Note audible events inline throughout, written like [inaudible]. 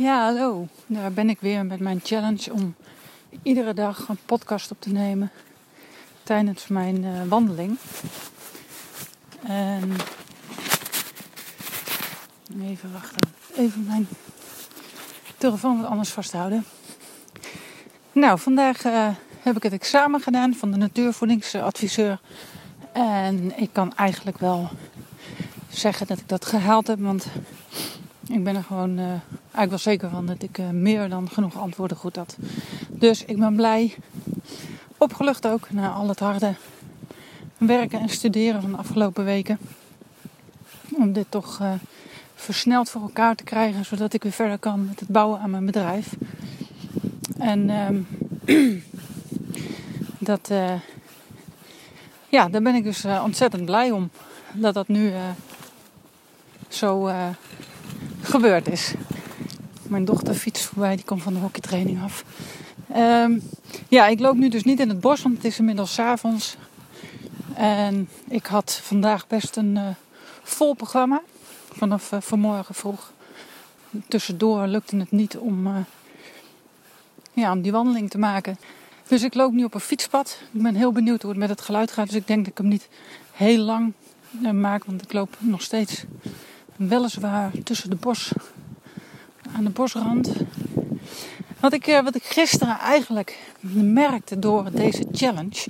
Ja, hallo. Daar ben ik weer met mijn challenge om iedere dag een podcast op te nemen tijdens mijn uh, wandeling. En even wachten. Even mijn telefoon wat anders vasthouden. Nou, vandaag uh, heb ik het examen gedaan van de natuurvoedingsadviseur. En ik kan eigenlijk wel zeggen dat ik dat gehaald heb, want ik ben er gewoon uh, eigenlijk wel zeker van dat ik uh, meer dan genoeg antwoorden goed had. Dus ik ben blij, opgelucht ook na al het harde werken en studeren van de afgelopen weken. Om dit toch uh, versneld voor elkaar te krijgen, zodat ik weer verder kan met het bouwen aan mijn bedrijf. En ehm, [clears throat] dat, ja, daar ben ik dus ontzettend blij om. Dat dat nu zo gebeurd is. Mijn dochter fietst voorbij, die komt van de hockeytraining af. Um, ja, ik loop nu dus niet in het bos, want het is inmiddels avonds. En ik had vandaag best een uh, vol programma. Vanaf uh, vanmorgen vroeg. Tussendoor lukte het niet om, uh, ja, om die wandeling te maken. Dus ik loop nu op een fietspad. Ik ben heel benieuwd hoe het met het geluid gaat. Dus ik denk dat ik hem niet heel lang maak. Want ik loop nog steeds weliswaar tussen de bos, aan de bosrand. Wat ik, eh, wat ik gisteren eigenlijk merkte door deze challenge,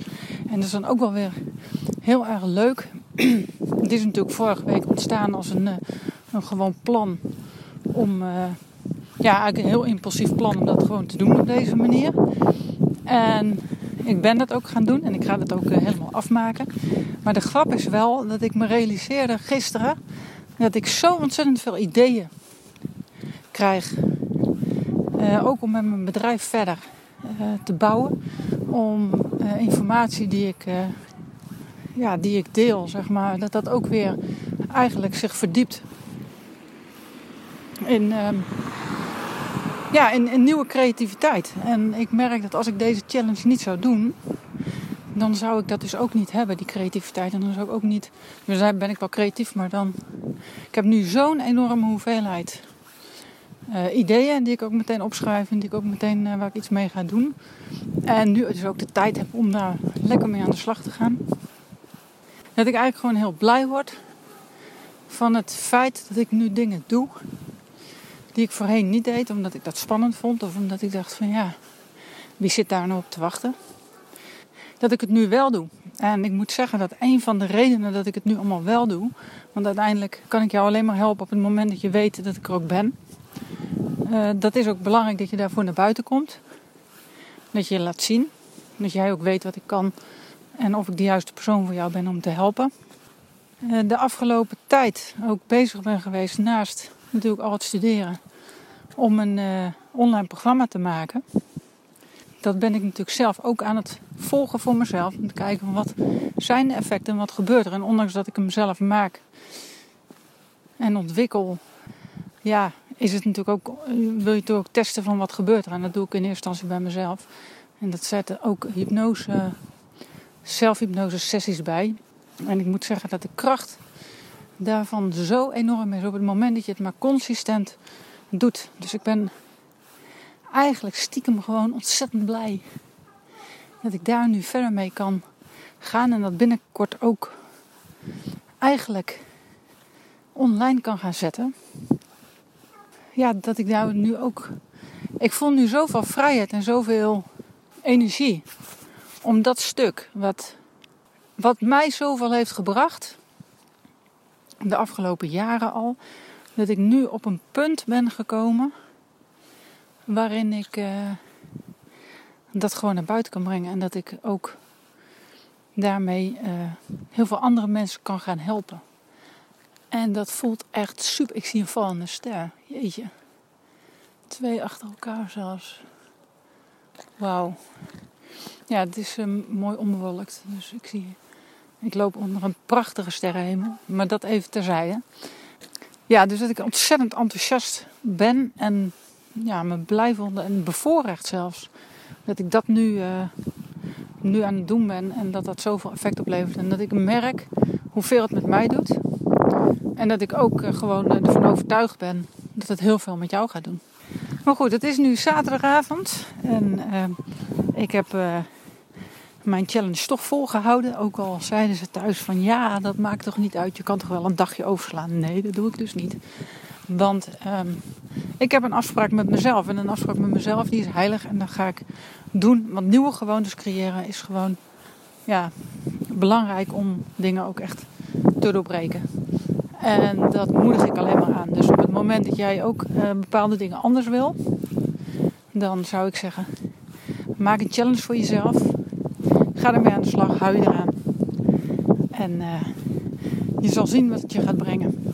en dat is dan ook wel weer heel erg leuk. [clears throat] Het is natuurlijk vorige week ontstaan als een, eh, een gewoon plan om, uh, ja, eigenlijk een heel impulsief plan om dat gewoon te doen op deze manier. En ik ben dat ook gaan doen en ik ga dat ook helemaal afmaken. Maar de grap is wel dat ik me realiseerde gisteren dat ik zo ontzettend veel ideeën krijg. Uh, ook om met mijn bedrijf verder uh, te bouwen. Om uh, informatie die ik, ja, die ik deel, zeg maar, dat dat ook weer eigenlijk zich verdiept in, ehm, ja, in, nieuwe creativiteit. En ik merk dat als ik deze challenge niet zou doen, dan zou ik dat dus ook niet hebben, die creativiteit. En dan zou ik ook niet. Dus ben ik wel creatief, maar dan. Ik heb nu zo'n enorme hoeveelheid uh, ideeën die ik ook meteen opschrijf en die ik ook meteen uh, waar ik iets mee ga doen. En nu dus ook de tijd heb om daar lekker mee aan de slag te gaan. Dat ik eigenlijk gewoon heel blij word van het feit dat ik nu dingen doe die ik voorheen niet deed, omdat ik dat spannend vond of omdat ik dacht van ja, wie zit daar nou op te wachten? dat ik het nu wel doe. En ik moet zeggen dat een van de redenen dat ik het nu allemaal wel doe, want uiteindelijk kan ik jou alleen maar helpen op het moment dat je weet dat ik er ook ben. Uh, dat is ook belangrijk dat je daarvoor naar buiten komt. Dat je je laat zien. Dat jij ook weet wat ik kan en of ik de juiste persoon voor jou ben om te helpen. Uh, de afgelopen tijd ook bezig ben geweest naast natuurlijk al het studeren om een uh, online programma te maken dat ben ik natuurlijk zelf ook aan het volgen voor mezelf. Om te kijken van wat zijn de effecten en wat gebeurt er. En ondanks dat ik hem zelf maak en ontwikkel, ja, is het natuurlijk ook, wil je natuurlijk ook testen van wat gebeurt er. En dat doe ik in eerste instantie bij mezelf. En dat zetten ook hypnose, zelfhypnose sessies bij. En ik moet zeggen dat de kracht daarvan zo enorm is op het moment dat je het maar consistent doet. Dus ik ben eigenlijk stiekem gewoon ontzettend blij dat ik daar nu verder mee kan gaan en dat binnenkort ook eigenlijk online kan gaan zetten. Ja, dat ik daar nu ook. Ik voel nu zoveel vrijheid en zoveel energie om dat stuk wat, wat mij zoveel heeft gebracht, de afgelopen jaren al, dat ik nu op een punt ben gekomen waarin ik uh, dat gewoon naar buiten kan brengen. En dat ik ook daarmee uh, heel veel andere mensen kan gaan helpen. En dat voelt echt super. Ik zie een vallende ster. Jeetje. Twee achter elkaar zelfs. Wauw. Ja, het is um, mooi onbewolkt. Dus ik zie. Ik loop onder een prachtige sterrenhemel. Maar dat even terzijde. Ja, dus dat ik ontzettend enthousiast ben. En ja, me blij vonden en bevoorrecht zelfs. Dat ik dat nu, uh, nu aan het doen ben en dat dat zoveel effect oplevert. En dat ik merk hoeveel het met mij doet. En dat ik ook uh, gewoon ervan overtuigd ben dat het heel veel met jou gaat doen. Maar goed, het is nu zaterdagavond. En uh, ik heb mijn challenge toch volgehouden. Ook al zeiden ze thuis van ja, dat maakt toch niet uit. Je kan toch wel een dagje overslaan. Nee, dat doe ik dus niet. Want um, ik heb een afspraak met mezelf. En een afspraak met mezelf die is heilig. En dan ga ik doen. Want nieuwe gewoontes creëren is gewoon ja, belangrijk om dingen ook echt te doorbreken. En dat moedig ik alleen maar aan. Dus op het moment dat jij ook uh, bepaalde dingen anders wil, dan zou ik zeggen: maak een challenge voor jezelf. Ga ermee aan de slag, hou je eraan. En uh, je zal zien wat het je gaat brengen.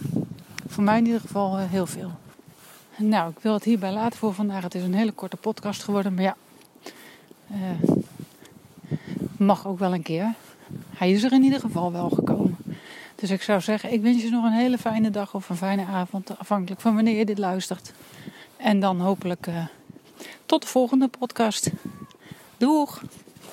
Voor mij in ieder geval uh, heel veel. Nou, ik wil het hierbij laten voor vandaag. Het is een hele korte podcast geworden, maar ja, mag ook wel een keer. Hij is er in ieder geval wel gekomen. Dus ik zou zeggen, ik wens je nog een hele fijne dag of een fijne avond, afhankelijk van wanneer je dit luistert. En dan hopelijk uh, tot de volgende podcast. Doeg!